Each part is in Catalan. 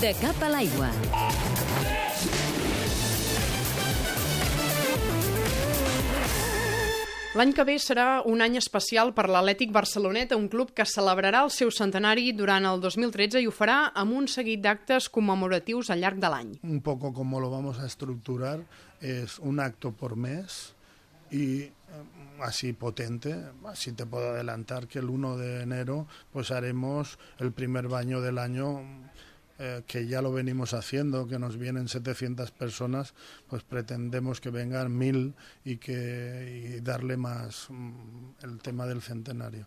De cap a l'aigua. L'any que ve serà un any especial per l'Atlètic Barceloneta, un club que celebrarà el seu centenari durant el 2013 i ho farà amb un seguit d'actes commemoratius al llarg de l'any. Un poco como lo vamos a estructurar es un acto por mes y eh, así potente, así te puedo adelantar que el 1 de enero pues haremos el primer baño del año eh, que ya lo venimos haciendo, que nos vienen 700 personas, pues pretendemos que vengan mil y que y darle más mm, el tema del centenario.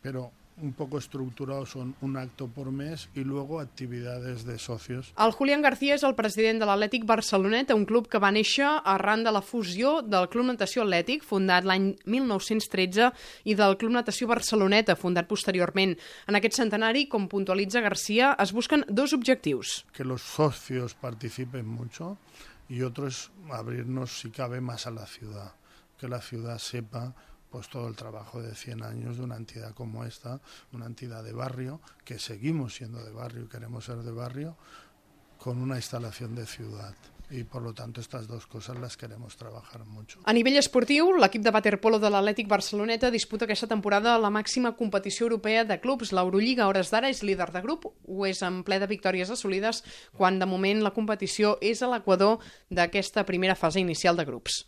Pero un poco estructurados son un acto por mes y luego actividades de socios. El Julián García és el president de l'Atlètic Barceloneta, un club que va néixer arran de la fusió del Club Natació Atlètic, fundat l'any 1913, i del Club Natació Barceloneta, fundat posteriorment. En aquest centenari, com puntualitza García, es busquen dos objectius. Que los socios participen mucho y otro es abrirnos, si cabe, más a la ciudad. Que la ciudad sepa pues todo el trabajo de 100 años de una entidad como esta, una entidad de barrio, que seguimos siendo de barrio y queremos ser de barrio, con una instalación de ciudad. Y por lo tanto estas dos cosas las queremos trabajar mucho. A nivell esportiu, l'equip de waterpolo de l'Atlètic Barceloneta disputa aquesta temporada la màxima competició europea de clubs. L'Eurolliga, hores d'ara, és líder de grup, ho és en ple de victòries assolides, quan de moment la competició és a l'equador d'aquesta primera fase inicial de grups.